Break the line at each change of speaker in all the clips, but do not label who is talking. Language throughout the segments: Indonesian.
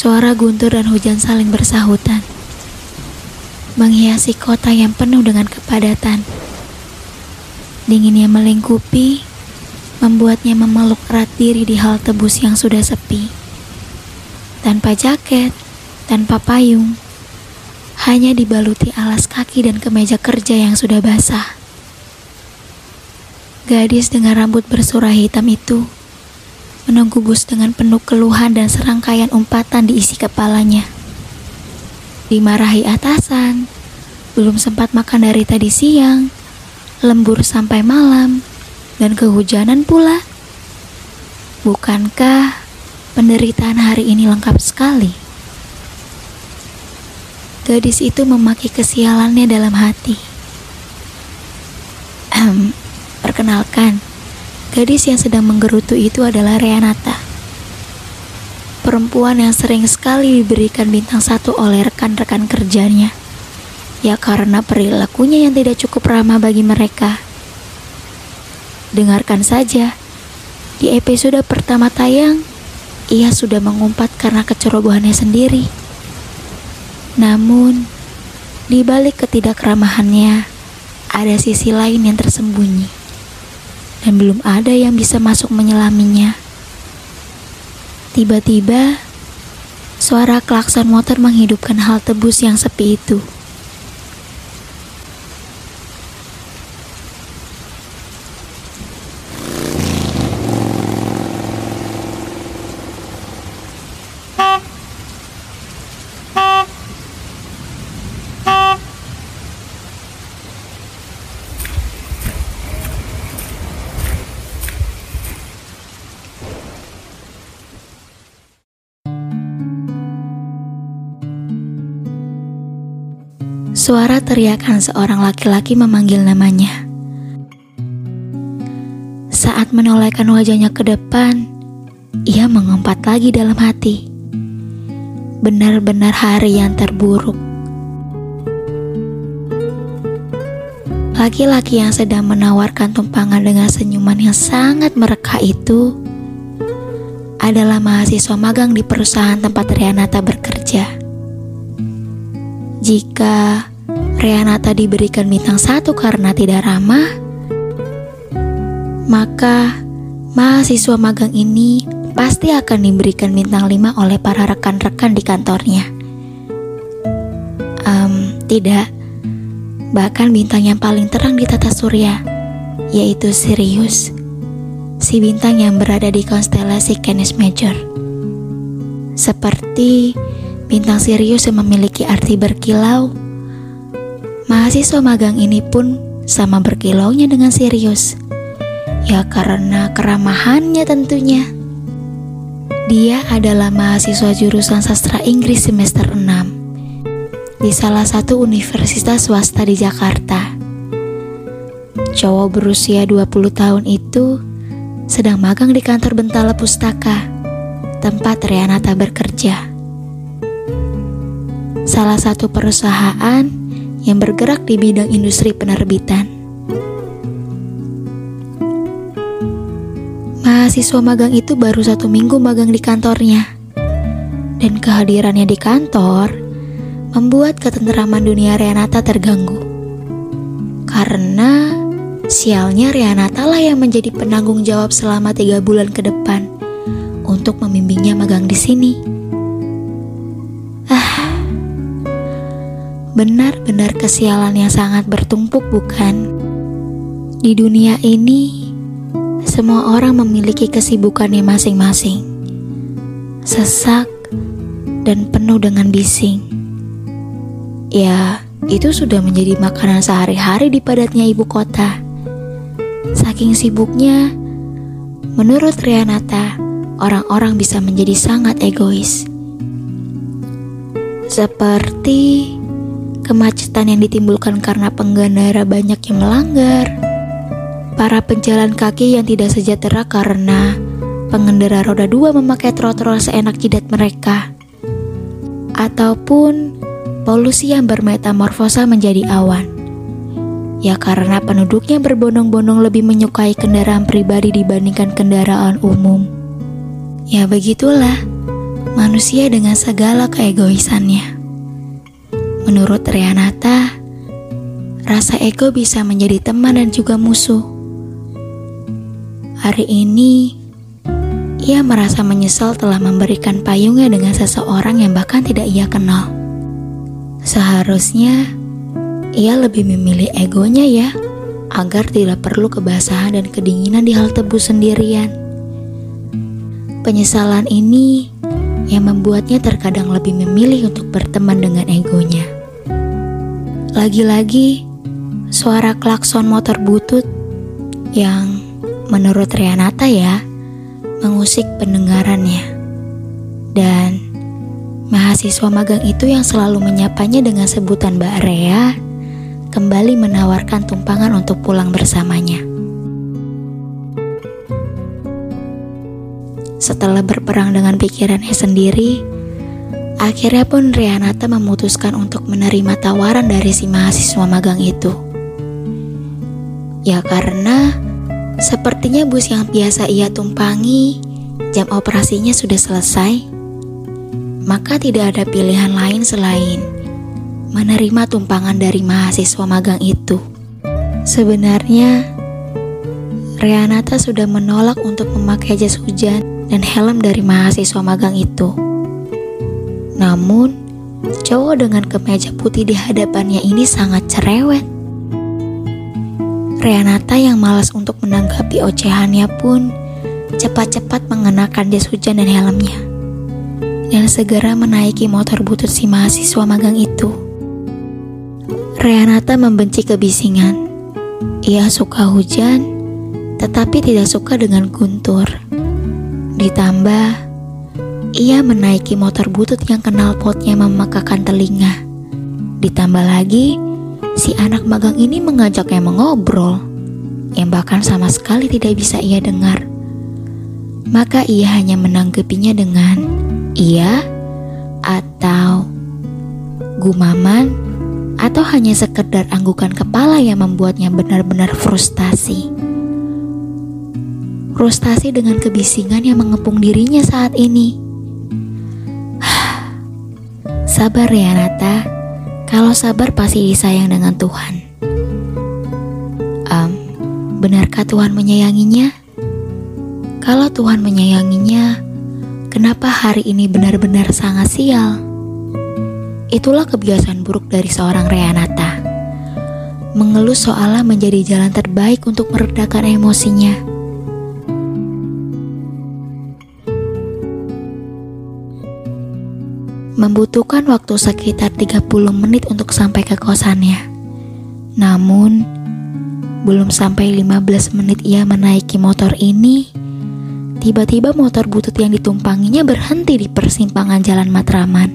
Suara guntur dan hujan saling bersahutan, menghiasi kota yang penuh dengan kepadatan. Dinginnya melingkupi, membuatnya memeluk erat diri di halte bus yang sudah sepi. Tanpa jaket, tanpa payung, hanya dibaluti alas kaki dan kemeja kerja yang sudah basah. Gadis dengan rambut bersurah hitam itu menunggu bus dengan penuh keluhan dan serangkaian umpatan diisi kepalanya. Dimarahi atasan, belum sempat makan dari tadi siang, lembur sampai malam, dan kehujanan pula. Bukankah penderitaan hari ini lengkap sekali? Gadis itu memaki kesialannya dalam hati. perkenalkan, Gadis yang sedang menggerutu itu adalah Renata. Perempuan yang sering sekali diberikan bintang satu oleh rekan-rekan kerjanya. Ya karena perilakunya yang tidak cukup ramah bagi mereka. Dengarkan saja, di episode pertama tayang, ia sudah mengumpat karena kecerobohannya sendiri. Namun, di balik ketidakramahannya, ada sisi lain yang tersembunyi dan belum ada yang bisa masuk menyelaminya. Tiba-tiba, suara klakson motor menghidupkan hal tebus yang sepi itu. Suara teriakan seorang laki-laki memanggil namanya. Saat menolehkan wajahnya ke depan, ia mengumpat lagi dalam hati. Benar-benar hari yang terburuk. Laki-laki yang sedang menawarkan tumpangan dengan senyuman yang sangat mereka itu adalah mahasiswa magang di perusahaan tempat Rianata bekerja. Jika Renata diberikan bintang satu karena tidak ramah, maka mahasiswa magang ini pasti akan diberikan bintang lima oleh para rekan-rekan di kantornya. Um, tidak, bahkan bintang yang paling terang di tata surya, yaitu Sirius, si bintang yang berada di konstelasi Canis Major. Seperti bintang Sirius yang memiliki arti berkilau, Mahasiswa magang ini pun sama berkilaunya dengan serius. Ya karena keramahannya tentunya. Dia adalah mahasiswa jurusan sastra Inggris semester 6 di salah satu universitas swasta di Jakarta. Cowok berusia 20 tahun itu sedang magang di kantor Bentala Pustaka, tempat Renata bekerja. Salah satu perusahaan yang bergerak di bidang industri penerbitan. Mahasiswa magang itu baru satu minggu magang di kantornya, dan kehadirannya di kantor membuat ketenteraman dunia Renata terganggu. Karena sialnya Renata lah yang menjadi penanggung jawab selama tiga bulan ke depan untuk membimbingnya magang di sini. Benar-benar kesialan yang sangat bertumpuk, bukan? Di dunia ini, semua orang memiliki kesibukannya masing-masing, sesak dan penuh dengan bising. Ya, itu sudah menjadi makanan sehari-hari di padatnya ibu kota. Saking sibuknya, menurut Rianata, orang-orang bisa menjadi sangat egois. Seperti kemacetan yang ditimbulkan karena pengendara banyak yang melanggar, para pejalan kaki yang tidak sejahtera karena pengendara roda dua memakai trotoar seenak jidat mereka, ataupun polusi yang bermetamorfosa menjadi awan. Ya karena penduduknya berbondong-bondong lebih menyukai kendaraan pribadi dibandingkan kendaraan umum. Ya begitulah, manusia dengan segala keegoisannya. Menurut Rianata, rasa ego bisa menjadi teman dan juga musuh. Hari ini, ia merasa menyesal telah memberikan payungnya dengan seseorang yang bahkan tidak ia kenal. Seharusnya ia lebih memilih egonya ya, agar tidak perlu kebasahan dan kedinginan di hal tebu sendirian. Penyesalan ini yang membuatnya terkadang lebih memilih untuk berteman dengan egonya. Lagi-lagi, suara klakson motor butut yang menurut Rianata ya, mengusik pendengarannya. Dan mahasiswa magang itu yang selalu menyapanya dengan sebutan Mbak Rea, kembali menawarkan tumpangan untuk pulang bersamanya. Setelah berperang dengan pikirannya sendiri, akhirnya pun Rianata memutuskan untuk menerima tawaran dari si mahasiswa magang itu. Ya karena sepertinya bus yang biasa ia tumpangi jam operasinya sudah selesai, maka tidak ada pilihan lain selain menerima tumpangan dari mahasiswa magang itu. Sebenarnya, Rianata sudah menolak untuk memakai jas hujan dan helm dari mahasiswa magang itu. Namun, cowok dengan kemeja putih di hadapannya ini sangat cerewet. Renata yang malas untuk menanggapi ocehannya pun cepat-cepat mengenakan jas hujan dan helmnya dan segera menaiki motor butut si mahasiswa magang itu. Renata membenci kebisingan. Ia suka hujan, tetapi tidak suka dengan guntur. Ditambah, ia menaiki motor butut yang kenal potnya memekakan telinga. Ditambah lagi, si anak magang ini mengajaknya mengobrol, yang bahkan sama sekali tidak bisa ia dengar. Maka ia hanya menanggapinya dengan iya atau gumaman atau hanya sekedar anggukan kepala yang membuatnya benar-benar frustasi frustasi dengan kebisingan yang mengepung dirinya saat ini. Sabar ya Nata, kalau sabar pasti disayang dengan Tuhan. Um, benarkah Tuhan menyayanginya? Kalau Tuhan menyayanginya, kenapa hari ini benar-benar sangat sial? Itulah kebiasaan buruk dari seorang Reanata. Mengeluh soalnya menjadi jalan terbaik untuk meredakan emosinya. Membutuhkan waktu sekitar 30 menit untuk sampai ke kosannya. Namun, belum sampai 15 menit ia menaiki motor ini, tiba-tiba motor butut yang ditumpanginya berhenti di persimpangan Jalan Matraman.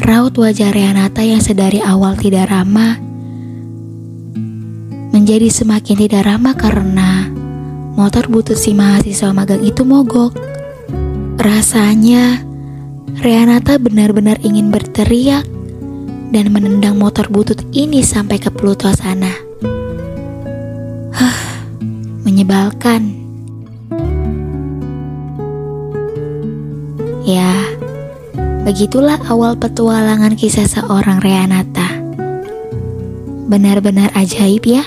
Raut wajah Renata yang sedari awal tidak ramah menjadi semakin tidak ramah karena motor butut si mahasiswa magang itu mogok. Rasanya Renata benar-benar ingin berteriak dan menendang motor butut ini sampai ke Pluto sana. Huh, menyebalkan. Ya, begitulah awal petualangan kisah seorang Renata. Benar-benar ajaib ya.